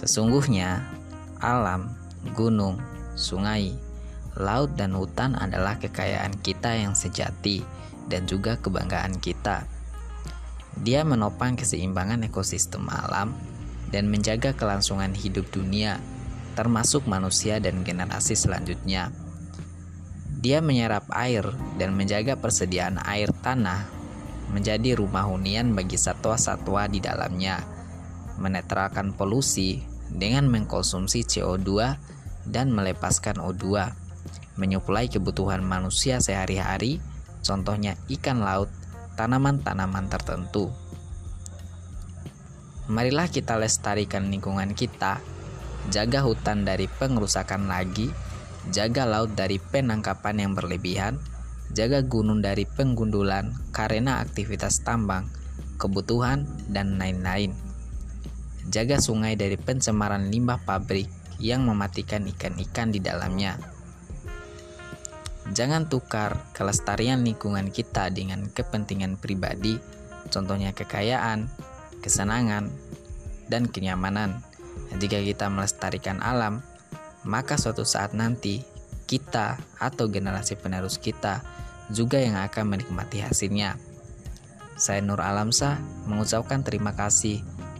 Sesungguhnya, alam, gunung, sungai, laut, dan hutan adalah kekayaan kita yang sejati dan juga kebanggaan kita. Dia menopang keseimbangan ekosistem alam dan menjaga kelangsungan hidup dunia, termasuk manusia dan generasi selanjutnya. Dia menyerap air dan menjaga persediaan air tanah menjadi rumah hunian bagi satwa-satwa di dalamnya, menetralkan polusi dengan mengkonsumsi CO2 dan melepaskan O2, menyuplai kebutuhan manusia sehari-hari, contohnya ikan laut, tanaman-tanaman tertentu. Marilah kita lestarikan lingkungan kita, jaga hutan dari pengerusakan lagi, jaga laut dari penangkapan yang berlebihan, jaga gunung dari penggundulan karena aktivitas tambang, kebutuhan, dan lain-lain. Jaga sungai dari pencemaran limbah pabrik yang mematikan ikan-ikan di dalamnya. Jangan tukar kelestarian lingkungan kita dengan kepentingan pribadi, contohnya kekayaan, kesenangan, dan kenyamanan. Jika kita melestarikan alam, maka suatu saat nanti kita atau generasi penerus kita juga yang akan menikmati hasilnya. Saya Nur Alamsa mengucapkan terima kasih.